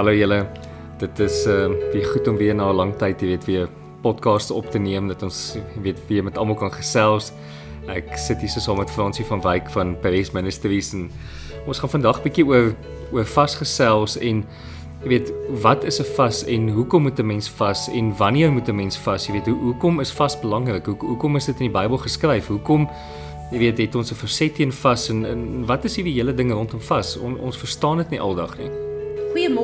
Hallo julle. Dit is ehm uh, weer goed om weer na 'n lang tyd, jy weet, weer podcasts op te neem dat ons weet weer met almal kan gesels. Ek sit hier so saam met Fransie van Wyk van Paris Ministries en ons gaan vandag bietjie oor oor vasgesels en jy weet, wat is 'n vas en hoekom moet 'n mens vas en wanneer moet 'n mens vas? Jy weet, hoe, hoekom is vas belangrik? Hoe, hoekom is dit in die Bybel geskryf? Hoekom jy weet, het ons 'n verset teen vas en, en wat is hierdie hele dinge rondom vas? On, ons verstaan dit nie aldag nie.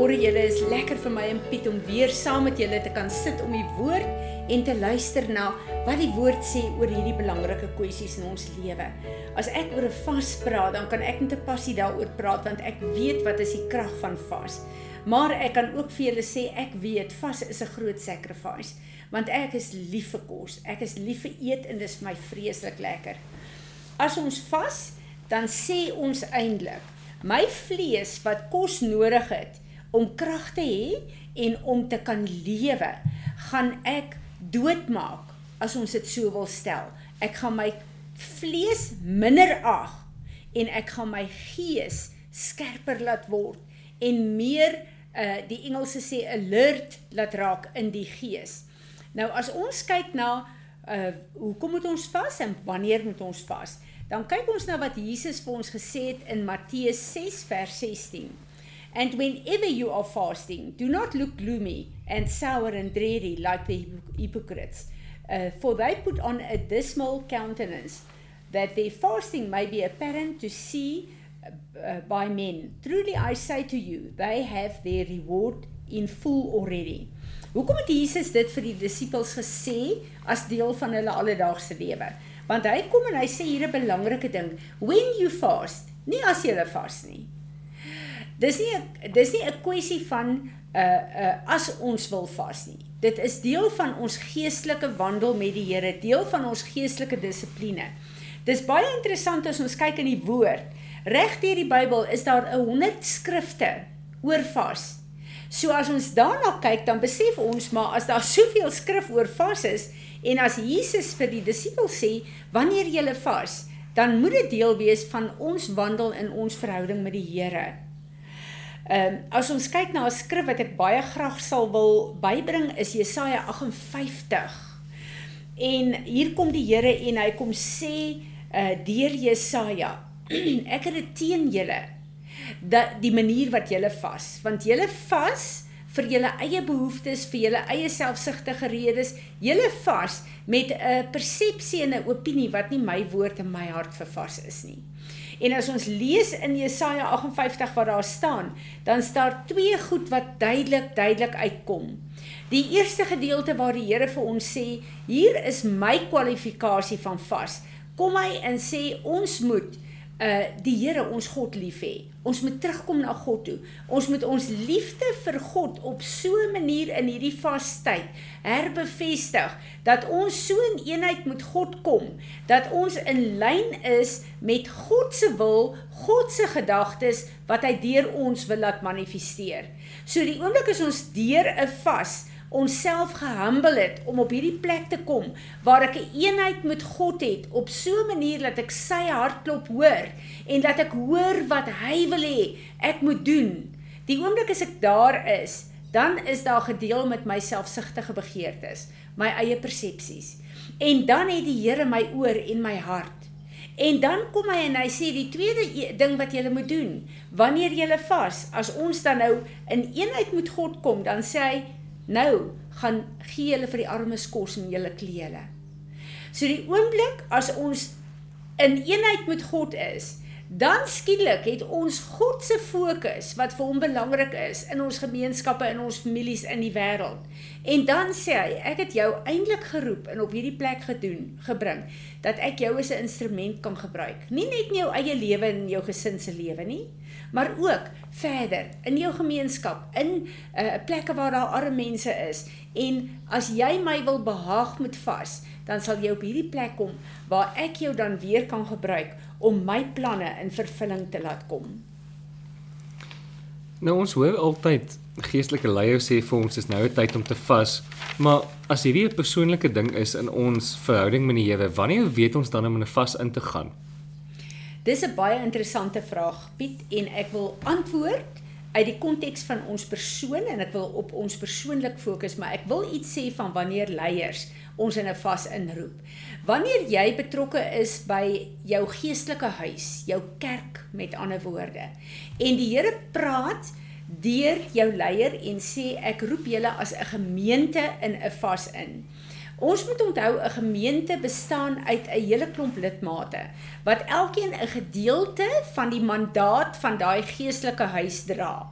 Goeiemôre julle, is lekker vir my en Piet om weer saam met julle te kan sit om die woord en te luister na wat die woord sê oor hierdie belangrike kwessies in ons lewe. As ek oor 'n vas praat, dan kan ek net 'n passie daaroor praat want ek weet wat is die krag van vas. Maar ek kan ook vir julle sê ek weet vas is 'n groot sacrifice want ek is lief vir kos. Ek is lief vir eet en dit is my vreeslik lekker. As ons vas, dan sê ons eintlik my vlees wat kos nodig het om krag te hê en om te kan lewe, gaan ek doodmaak as ons dit so wil stel. Ek gaan my vlees minder ag en ek gaan my gees skerper laat word en meer uh die Engelse sê alert laat raak in die gees. Nou as ons kyk na uh hoekom moet ons vas en wanneer moet ons vas? Dan kyk ons na wat Jesus vir ons gesê het in Matteus 6 vers 16. And whenever you are fasting, do not look gloomy and sour and dreary like the hypocrites, uh, for they put on a dismal countenance, that their fasting may be apparent to see uh, by men. Truly I say to you, they have their reward in full already. Hoekom het Jesus dit vir die disippels gesê as deel van hulle alledaagse lewe? Want hy kom en hy sê hier 'n belangrike ding, when you fast, nie as jy vas nie. Dis nie dis nie 'n kwessie van 'n uh, uh as ons wil vas nie. Dit is deel van ons geestelike wandel met die Here, deel van ons geestelike dissipline. Dis baie interessant as ons kyk in die woord. Reg deur die Bybel is daar 'n 100 skrifte oor vas. So as ons daarna kyk, dan besef ons maar as daar soveel skrif oor vas is, En as Jesus vir die disippels sê, wanneer jy vas, dan moet dit deel wees van ons wandel in ons verhouding met die Here. Ehm um, as ons kyk na 'n skrif wat ek baie graag sal wil bybring is Jesaja 58. En hier kom die Here en hy kom sê uh deur Jesaja, ek het dit teen julle dat die manier wat julle vas, want julle vas vir julle eie behoeftes, vir julle eie selfsugtige redes, julle vas met 'n persepsie en 'n opinie wat nie my woord en my hart vervas is nie. En as ons lees in Jesaja 58 wat daar staan, dan staan twee goed wat duidelik duidelik uitkom. Die eerste gedeelte waar die Here vir ons sê, hier is my kwalifikasie van vas. Kom hy en sê ons moet uh die Here ons God lief hê. Ons moet terugkom na God toe. Ons moet ons liefde vir God op so 'n manier in hierdie vastyd herbevestig dat ons so in eenheid met God kom, dat ons in lyn is met God se wil, God se gedagtes wat hy deur ons wil laat manifesteer. So die oomblik as ons deur 'n vas onsself gehumble het om op hierdie plek te kom waar ek 'n eenheid met God het op so 'n manier dat ek sy hartklop hoor en dat ek hoor wat hy wil hê ek moet doen. Die oomblik as ek daar is, dan is daar gedeel met my selfsugtige begeertes, my eie persepsies. En dan het die Here my oor en my hart. En dan kom hy en hy sê die tweede e-, ding wat jy moet doen, wanneer jy vas, as ons dan nou in eenheid met God kom, dan sê hy Nou gaan gee hulle vir die armes kos en julle klere. So die oomblik as ons in eenheid met God is, dan skielik het ons God se fokus wat vir hom belangrik is in ons gemeenskappe, in ons families in die wêreld. En dan sê hy, ek het jou eintlik geroep en op hierdie plek gedoen, gebring dat ek jou as 'n instrument kan gebruik. Nie net in jou eie lewe en jou gesin se lewe nie, maar ook verder in jou gemeenskap, in uh, plekke waar daar arme mense is. En as jy my wil behaag met vas, dan sal jy op hierdie plek kom waar ek jou dan weer kan gebruik om my planne in vervulling te laat kom. Nou ons hoor altyd geestelike leiers sê vir ons is nou 'n tyd om te vas, maar as hierdie 'n persoonlike ding is in ons verhouding met die Here, wanneer weet ons dan om in 'n vas in te gaan? Dis 'n baie interessante vraag, Piet, en ek wil antwoord uit die konteks van ons persoon en ek wil op ons persoonlik fokus, maar ek wil iets sê van wanneer leiers ons in 'n vas inroep. Wanneer jy betrokke is by jou geestelike huis, jou kerk met ander woorde, en die Here praat deur jou leier en sê ek roep julle as 'n gemeente in 'n vas in. Ons moet onthou 'n gemeente bestaan uit 'n hele klomp lidmate wat elkeen 'n gedeelte van die mandaat van daai geestelike huis dra.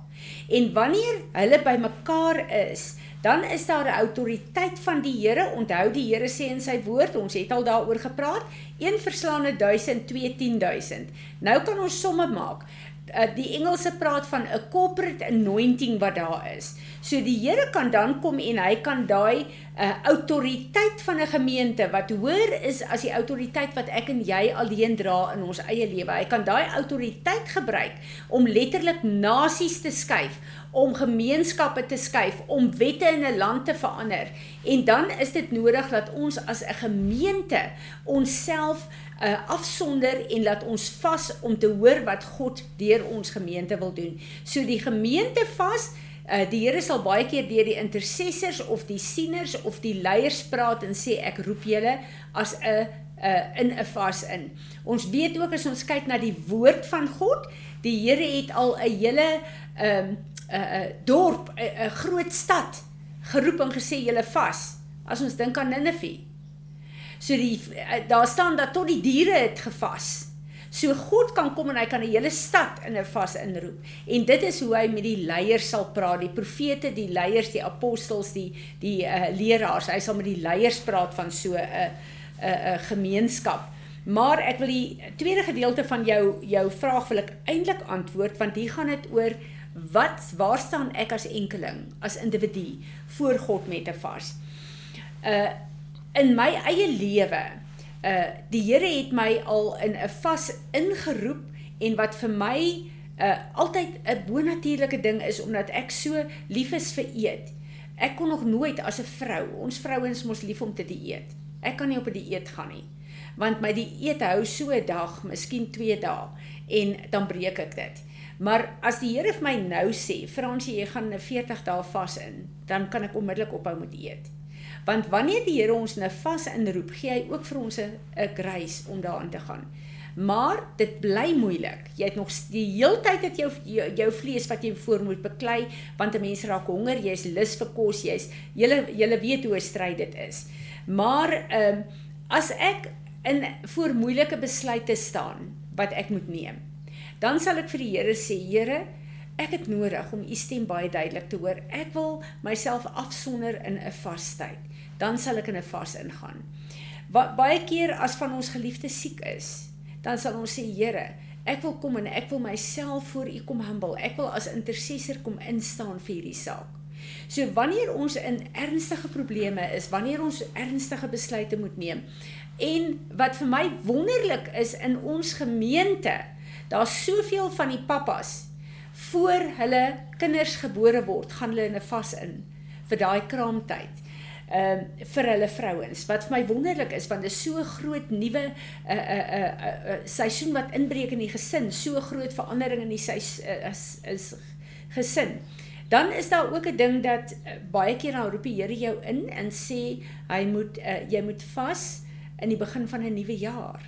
En wanneer hulle bymekaar is, dan is daar 'n autoriteit van die Here. Onthou die Here sê in sy woord, ons het al daaroor gepraat, een verslaande 1000, twee 10000. Nou kan ons somme maak. Uh, die Engelse praat van 'n corporate anointing wat daar is. So die Here kan dan kom en hy kan daai 'n uh, autoriteit van 'n gemeente wat hoër is as die autoriteit wat ek en jy alleen dra in ons eie lewe. Hy kan daai autoriteit gebruik om letterlik nasies te skuif om gemeenskappe te skuif, om wette in 'n land te verander. En dan is dit nodig dat ons as 'n gemeente onsself uh, afsonder en laat ons vas om te hoor wat God deur ons gemeente wil doen. So die gemeente vas Uh, die Here sal baie keer deur die intercessors of die sieners of die leiers praat en sê ek roep julle as 'n uh, in 'n vas in. Ons weet ook as ons kyk na die woord van God, die Here het al 'n hele ehm um, 'n uh, uh, dorp, 'n uh, uh, groot stad geroep en gesê julle vas. As ons dink aan Ninive. So die uh, daar staan dat tot die diere het gevas. So God kan kom en hy kan 'n hele stad in 'n vas inroep. En dit is hoe hy met die leiers sal praat, die profete, die leiers, die apostels, die die uh, leraars. Hy sal met die leiers praat van so 'n uh, 'n uh, uh, gemeenskap. Maar ek wil die tweede gedeelte van jou jou vraag wil ek eintlik antwoord want hier gaan dit oor wat waar staan ek as enkeling, as individu voor God met 'n vas? Uh in my eie lewe, uh die Here het my al in 'n vas ingeroep en wat vir my uh altyd 'n bonatuurlike ding is omdat ek so lief is vir eet. Ek kon nog nooit as 'n vrou, ons vrouens mos lief om te dieet. Ek kan nie op 'n die dieet gaan nie. Want my dieet hou so 'n dag, miskien 2 dae en dan breek ek dit. Maar as die Here vir my nou sê, Fransie, jy gaan 'n 40 dae vas in, dan kan ek onmiddellik ophou met eet. Want wanneer die Here ons 'n vas inroep, gee hy ook vir ons 'n grace om daarin te gaan. Maar dit bly moeilik. Jy het nog die heeltyd het jou, jou jou vlees wat jy voor moet beklei want 'n mens raak honger, jy's lus vir kos, jy's jy jy weet hoe 'n stryd dit is. Maar ehm um, as ek in voor moeilike besluite staan wat ek moet neem, dan sal ek vir die Here sê, Here, ek het nodig om u stem baie duidelik te hoor. Ek wil myself afsonder in 'n vastyd. Dan sal ek in 'n vas ingaan. Wat baie keer as van ons geliefdes siek is, dan sal ons sê, Here, ek wil kom en ek wil myself voor u kom humble. Ek wil as intercessor kom instaan vir hierdie saak. So wanneer ons in ernstige probleme is, wanneer ons ernstige besluite moet neem en wat vir my wonderlik is in ons gemeente Daar's soveel van die pappas voor hulle kinders gebore word, gaan hulle in 'n vas in vir daai kraamtyd. Ehm uh, vir hulle vrouens. Wat vir my wonderlik is want dit is so groot nuwe 'n uh, 'n uh, 'n uh, uh, seisoen wat inbreek in die gesin, so groot verandering in die seis, uh, is is gesin. Dan is daar ook 'n ding dat uh, baie keer dan roep die Here jou in en sê hy moet uh, jy moet vas in die begin van 'n nuwe jaar.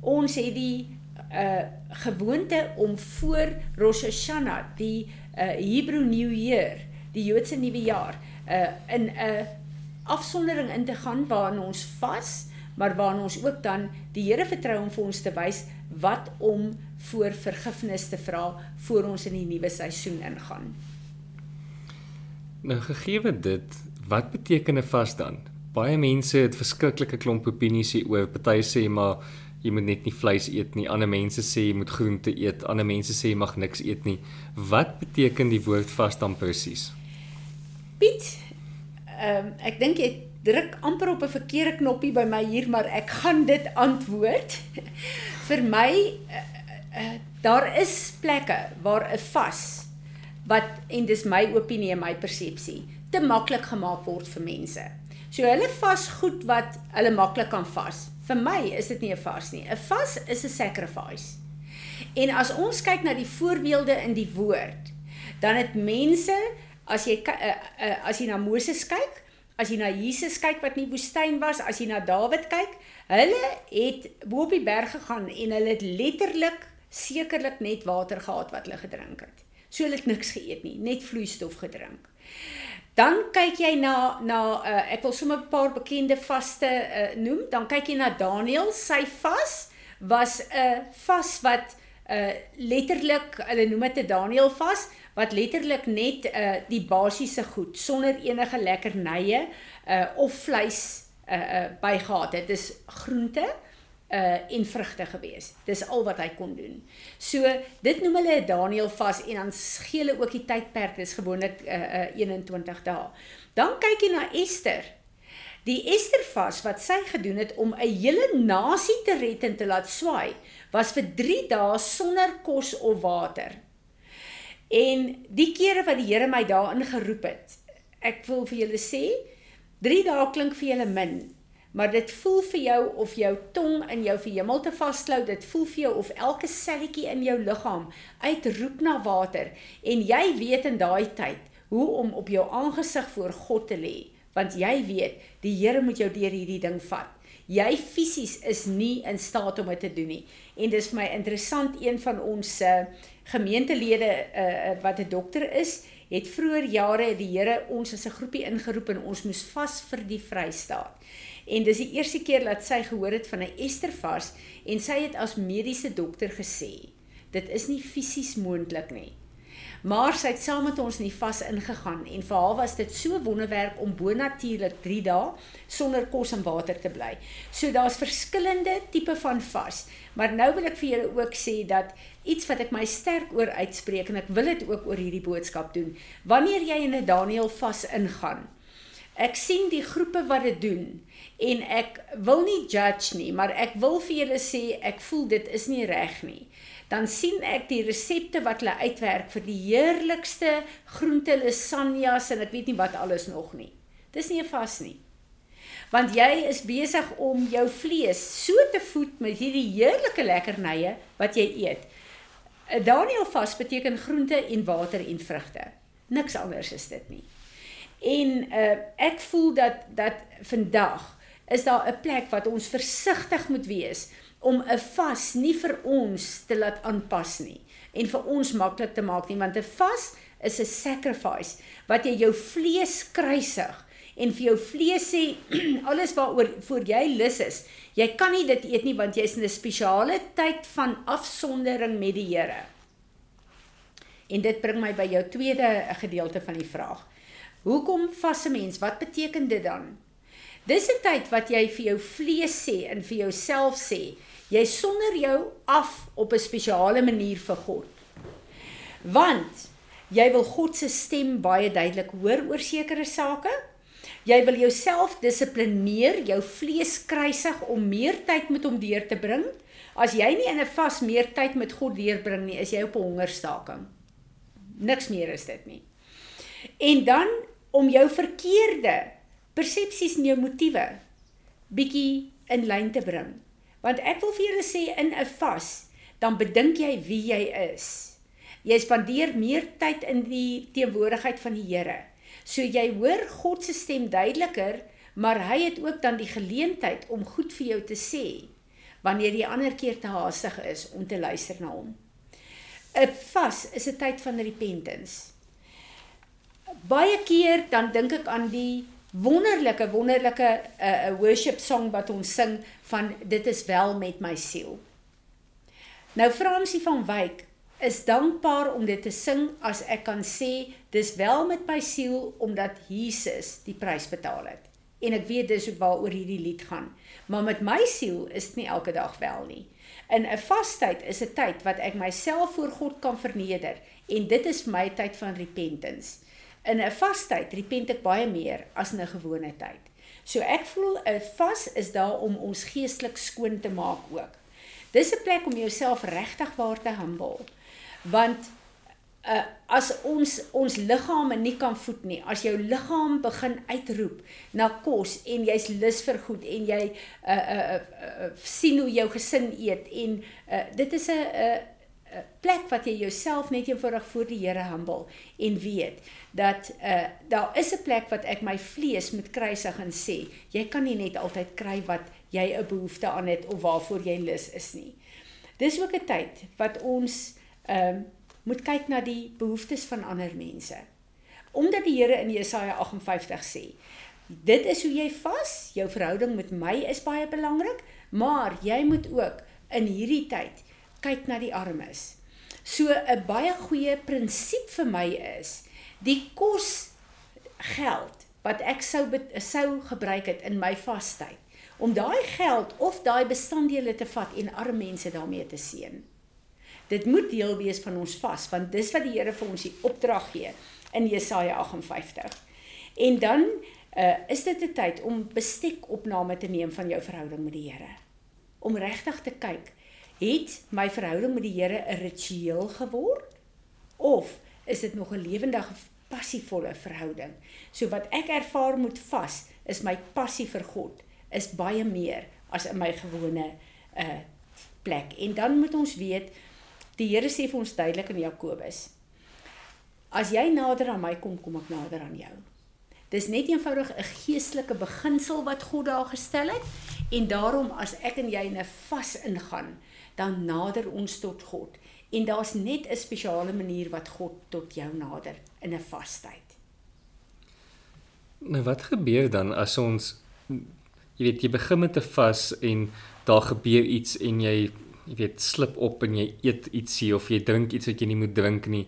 Ons het die uh, gewoonte om voor Rosh Hashanah, die uh, Hebrew New Year, die Joodse nuwe jaar, uh, in 'n afsondering in te gaan waarin ons vas, maar waarin ons ook dan die Here vertrou om vir ons te wys wat om voor vergifnis te vra voor ons in die nuwe seisoen ingaan. Nou gegee dit, wat beteken 'n vas dan? Baie mense het verskriklike klomp opinies hieroor. Party sê maar jy moet net nie vleis eet nie. Ander mense sê jy moet groente eet. Ander mense sê jy mag niks eet nie. Wat beteken die woord vas dan presies? Piet, ehm um, ek dink jy druk amper op 'n verkeerde knoppie by my hier, maar ek gaan dit antwoord. Vir my uh, uh, daar is plekke waar 'n vas wat en dis my opinie en my persepsie te maklik gemaak word vir mense. So hulle vas goed wat hulle maklik kan vas. Vir my is dit nie 'n vas nie. 'n Vas is 'n sacrifice. En as ons kyk na die voorbeelde in die woord, Dan het mense as jy uh, uh, as jy na Moses kyk, as jy na Jesus kyk wat in die woestyn was, as jy na Dawid kyk, hulle het bo op die berg gegaan en hulle het letterlik sekerlik net water gehad wat hulle gedrink het. So hulle het niks geëet nie, net vloeistof gedrink. Dan kyk jy na na uh, ek wil sommer 'n paar bekende vaste uh, noem. Dan kyk jy na Daniel, sy vas was 'n uh, vas wat uh, letterlik hulle noem dit 'n Daniel vas wat letterlik net uh, die basiese goed sonder enige lekkernye uh, of vleis uh, uh, bygehad het. Dit is groente, uh en vrugte gewees. Dis al wat hy kon doen. So dit noem hulle Daniel vas en dan gee hulle ook die tydperk, dis gewoonlik uh, uh 21 dae. Dan kyk jy na Ester. Die Ester vas wat sy gedoen het om 'n hele nasie te red en te laat swaai, was vir 3 dae sonder kos of water. En die kere wat die Here my daarin geroep het, ek wil vir julle sê, 3 dae klink vir julle min, maar dit voel vir jou of jou tong in jou vir hemel te vasklou, dit voel vir jou of elke selletjie in jou liggaam uitroep na water en jy weet in daai tyd hoe om op jou aangesig voor God te lê, want jy weet die Here moet jou deur hierdie ding vat. Jy fisies is nie in staat om dit te doen nie. En dis vir my interessant een van ons uh, gemeentelede uh, wat 'n dokter is, het vroeër jare die Here ons as 'n groepie ingeroep en ons moes vas vir die Vrystaat. En dis die eerste keer dat sy gehoor het van 'n Estervas en sy het as mediese dokter gesê, dit is nie fisies moontlik nie. Maar sy het saam met ons in die vas ingegaan en vir haar was dit so wonderwerk om bonatuurlik 3 dae sonder kos en water te bly. So daar's verskillende tipe van vas, maar nou wil ek vir julle ook sê dat iets wat ek my sterk oor uitspreek en ek wil dit ook oor hierdie boodskap doen. Wanneer jy in 'n Daniël vas ingaan, ek sien die groepe wat dit doen en ek wil nie judge nie, maar ek wil vir julle sê ek voel dit is nie reg nie. Dan sien ek die resepte wat hulle uitwerk vir die heerlikste groente lasagnas en ek weet nie wat alles nog nie. Dis nie vas nie. Want jy is besig om jou vlees so te voed met hierdie heerlike lekkernye wat jy eet. Daniel vas beteken groente en water en vrugte. Niks anders is dit nie. En uh, ek voel dat dat vandag is daar 'n plek wat ons versigtig moet wees om 'n vas nie vir ons te laat aanpas nie en vir ons maklik te maak nie want 'n vas is 'n sacrifice wat jy jou vlees kruisig en vir jou vlees sê alles waaroor voor jy lus is jy kan nie dit eet nie want jy's in 'n spesiale tyd van afsondering met die Here en dit bring my by jou tweede gedeelte van die vraag Hoekom vas 'n mens? Wat beteken dit dan? Dis 'n tyd wat jy vir jou vlees sê en vir jouself sê, jy sonder jou af op 'n spesiale manier vir God. Want jy wil God se stem baie duidelik hoor oor sekere sake. Jy wil jouself dissiplineer, jou vlees kruisig om meer tyd met hom deur te bring. As jy nie in 'n vas meer tyd met God deurbring nie, is jy op 'n hongerstaking. Niks meer is dit nie. En dan om jou verkeerde persepsies en jou motiewe bietjie in lyn te bring. Want ek wil vir julle sê in 'n vas, dan bedink jy wie jy is. Jy spandeer meer tyd in die teenwoordigheid van die Here. So jy hoor God se stem duideliker, maar hy het ook dan die geleentheid om goed vir jou te sê wanneer jy ander keer te haastig is om te luister na hom. 'n Vas is 'n tyd van repentance baie keer dan dink ek aan die wonderlike wonderlike 'n uh, uh, worship song wat ons sing van dit is wel met my siel. Nou Fransie van Wyk is dankbaar om dit te sing as ek kan sê dis wel met my siel omdat Jesus die prys betaal het. En ek weet dis ook waaroor hierdie lied gaan. Maar met my siel is dit nie elke dag wel nie. In 'n vastyd is 'n tyd wat ek myself voor God kan verneder en dit is my tyd van repentance in 'n vastyd repent ek baie meer as in 'n gewone tyd. So ek voel 'n vas is daar om ons geestelik skoon te maak ook. Dis 'n plek om jouself regtig waar te humble. Want uh, as ons ons liggame nie kan voed nie, as jou liggaam begin uitroep na kos en jy's lus vir goed en jy uh uh, uh, uh sien hoe jou gesin eet en uh, dit is 'n 'n plek wat jy jouself net eenvoudig voor die Here humble en weet dat uh daar is 'n plek wat ek my vlees moet kruisig en sê, jy kan nie net altyd kry wat jy 'n behoefte aan het of waarvoor jy lus is nie. Dis ook 'n tyd wat ons ehm uh, moet kyk na die behoeftes van ander mense. Omdat die Here in Jesaja 58 sê, dit is hoe jy vas, jou verhouding met my is baie belangrik, maar jy moet ook in hierdie tyd kyk na die armes. So 'n baie goeie prinsip vir my is die kos geld wat ek sou sou gebruik het in my vastyd om daai geld of daai bestanddele te vat en arme mense daarmee te seën. Dit moet deel wees van ons vas want dis wat die Here vir ons die opdrag gee in Jesaja 58. En dan uh, is dit 'n tyd om bestekopname te neem van jou verhouding met die Here. Om regtig te kyk het my verhouding met die Here 'n ritueel geword of is dit nog 'n lewendige passievolle verhouding? So wat ek ervaar moet vas is my passie vir God is baie meer as in my gewone uh plek. En dan moet ons weet die Here sê vir ons duidelik in Jakobus As jy nader aan my kom, kom ek nader aan jou. Dis net eenvoudig 'n een geestelike beginsel wat God daar gestel het en daarom as ek en jy in 'n vas ingaan, dan nader ons tot God. En daar's net 'n spesiale manier wat God tot jou nader in 'n vastyd. Nou wat gebeur dan as ons jy weet jy begin met 'n vas en daar gebeur iets en jy jy weet slip op en jy eet ietsie of jy drink iets wat jy nie moet drink nie.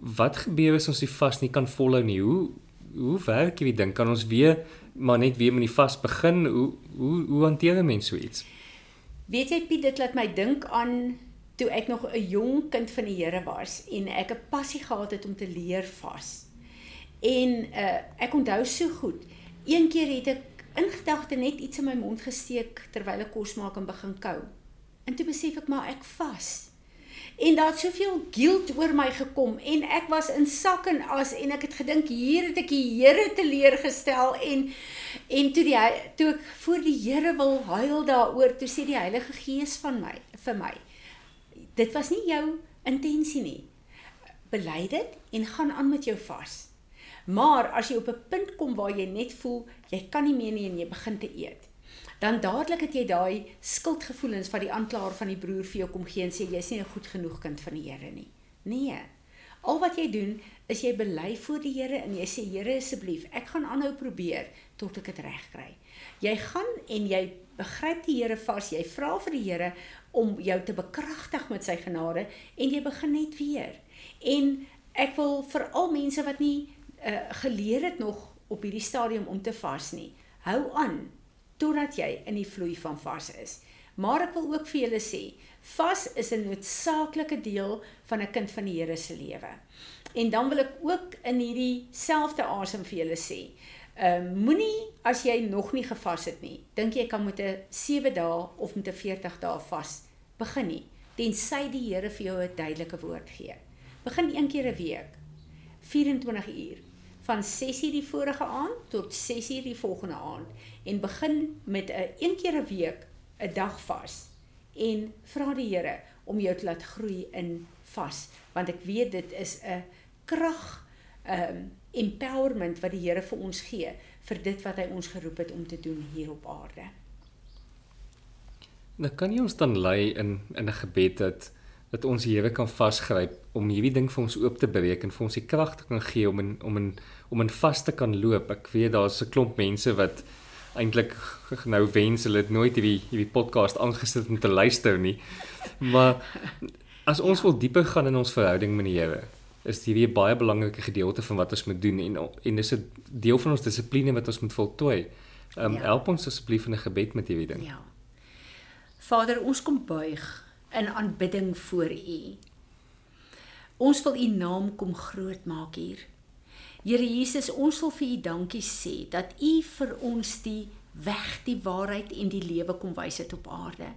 Wat gebeur as ons die vas nie kan volhou nie? Hoe hoe werk hierdie ding? Kan ons weer maar net weer met die vas begin? Hoe hoe hoe hanteer 'n mens so iets? Weet jy Piet, dit laat my dink aan toe ek nog 'n jong kind van die Here was en ek 'n passie gehad het om te leer vas. En uh ek onthou so goed. Een keer het ek in gedagte net iets in my mond gesteek terwyl ek kos maak en begin kou. En toe besef ek maar ek vas en daar het soveel guilt oor my gekom en ek was in sak en as en ek het gedink hier het ek die Here teleurgestel en en toe die toe ek voor die Here wil huil daaroor toe sê die Heilige Gees van my vir my dit was nie jou intensie nie. Bely dit en gaan aan met jou vas maar as jy op 'n punt kom waar jy net voel jy kan nie meer nie en jy begin te eet dan dadelik het jy daai skuldgevoelens wat die aanklaer van die broer vir jou kom gee en sê jy's nie 'n goed genoeg kind van die Here nie. Nee. Al wat jy doen is jy bely voor die Here en jy sê Here asseblief, ek gaan aanhou probeer tot ek dit reg kry. Jy gaan en jy begryp die Here vas, jy vra vir die Here om jou te bekragtig met sy genade en jy begin net weer. En ek wil vir al mense wat nie uh, geleer het nog op hierdie stadium om te vas nie, hou aan totdat jy in die vloei van vas is. Maar ek wil ook vir julle sê, vas is 'n noodsaaklike deel van 'n kind van die Here se lewe. En dan wil ek ook in hierdie selfde asem vir julle sê, ehm uh, moenie as jy nog nie gevas het nie, dink jy kan met 'n 7 dae of met 'n 40 dae vas begin nie, tensy die Here vir jou 'n duidelike woord gee. Begin een keer 'n week. 24 uur van 6:00 die vorige aand tot 6:00 die volgende aand en begin met 'n een, keer 'n week 'n dag vas en vra die Here om jou te laat groei in vas want ek weet dit is 'n krag um empowerment wat die Here vir ons gee vir dit wat hy ons geroep het om te doen hier op aarde. Nou kan jy ons dan lei in in 'n gebed dat dat ons die Here kan vasgryp om hierdie ding vir ons oop te breek en vir ons die krag te kan gee om in om in om in vas te kan loop. Ek weet daar's 'n klomp mense wat eintlik nou wens hulle het nooit hierdie hierdie podcast aangesit om te luister nie. Maar as ons wil dieper gaan in ons verhouding met die Here, is dit 'n baie belangrike gedeelte van wat ons moet doen en en dis 'n deel van ons dissipline wat ons moet voltooi. Ehm um, ja. help ons asseblief in 'n gebed met hierdie ding. Ja. Vader, ons kom buig in aanbidding voor U. Ons wil U naam kom groot maak hier. Here Jesus, ons wil vir U dankie sê dat U vir ons die weg, die waarheid en die lewe kom wys het op aarde.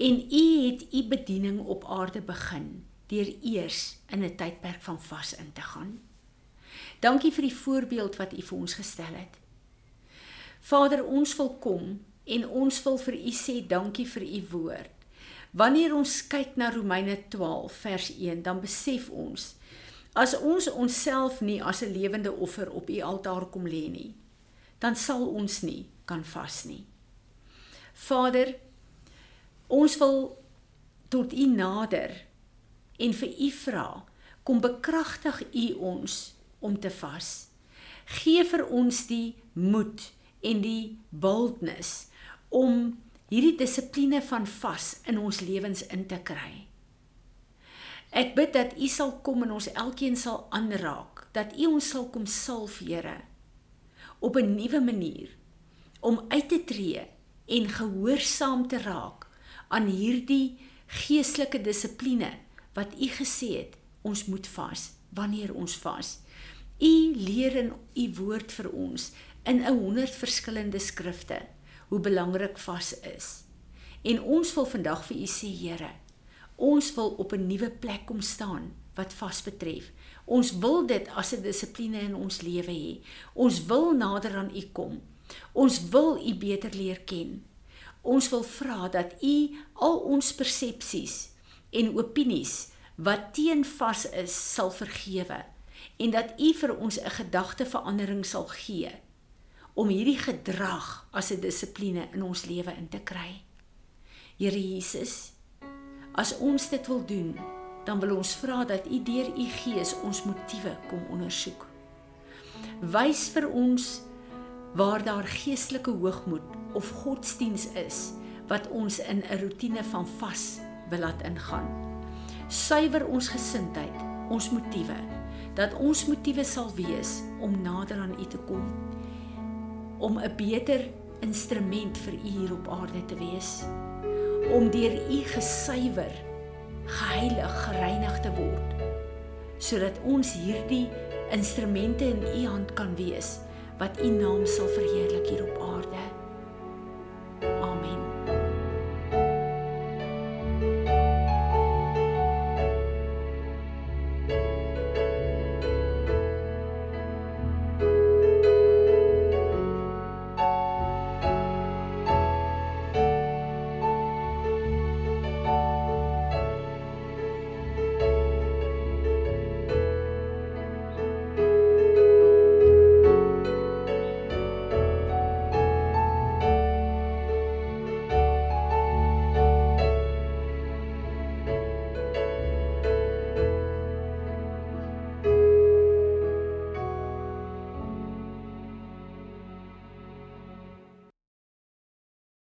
En U het U bediening op aarde begin deur eers in 'n tydperk van vas in te gaan. Dankie vir die voorbeeld wat U vir ons gestel het. Vader, ons wil kom en ons wil vir U sê dankie vir U woord. Wanneer ons kyk na Romeine 12 vers 1, dan besef ons as ons onsself nie as 'n lewende offer op U altaar kom lê nie, dan sal ons nie kan vas nie. Vader, ons wil tot U nader en vir U vra, kom bekragtig U ons om te vas. Gee vir ons die moed en die boldness om hierdie dissipline van vas in ons lewens in te kry. Ek bid dat U sal kom en ons elkeen sal aanraak, dat U ons sal kom salf, Here, op 'n nuwe manier om uit te tree en gehoorsaam te raak aan hierdie geestelike dissipline wat U gesê het ons moet vas wanneer ons vas. U leer in U woord vir ons in 'n 100 verskillende skrifte hoe belangrik vas is. En ons wil vandag vir U sê Here, ons wil op 'n nuwe plek kom staan wat vas betref. Ons wil dit as 'n dissipline in ons lewe hê. Ons wil nader aan U kom. Ons wil U beter leer ken. Ons wil vra dat U al ons persepsies en opinies wat teen vas is sal vergewe en dat U vir ons 'n gedagteverandering sal gee om hierdie gedrag as 'n dissipline in ons lewe in te kry. Here Jesus, as ons dit wil doen, dan wil ons vra dat U deur U Gees ons motiewe kom ondersoek. Wys vir ons waar daar geestelike hoogmoed of godsdiens is wat ons in 'n rotine van vas wil laat ingaan. Suiwer ons gesindheid, ons motiewe, dat ons motiewe sal wees om nader aan U te kom, om 'n beter instrument vir U hier op aarde te wees, om deur U gesuiwer, geheilig, gereinig te word, sodat ons hierdie instrumente in U hand kan wees wat U naam sal verheerlik hier op aarde.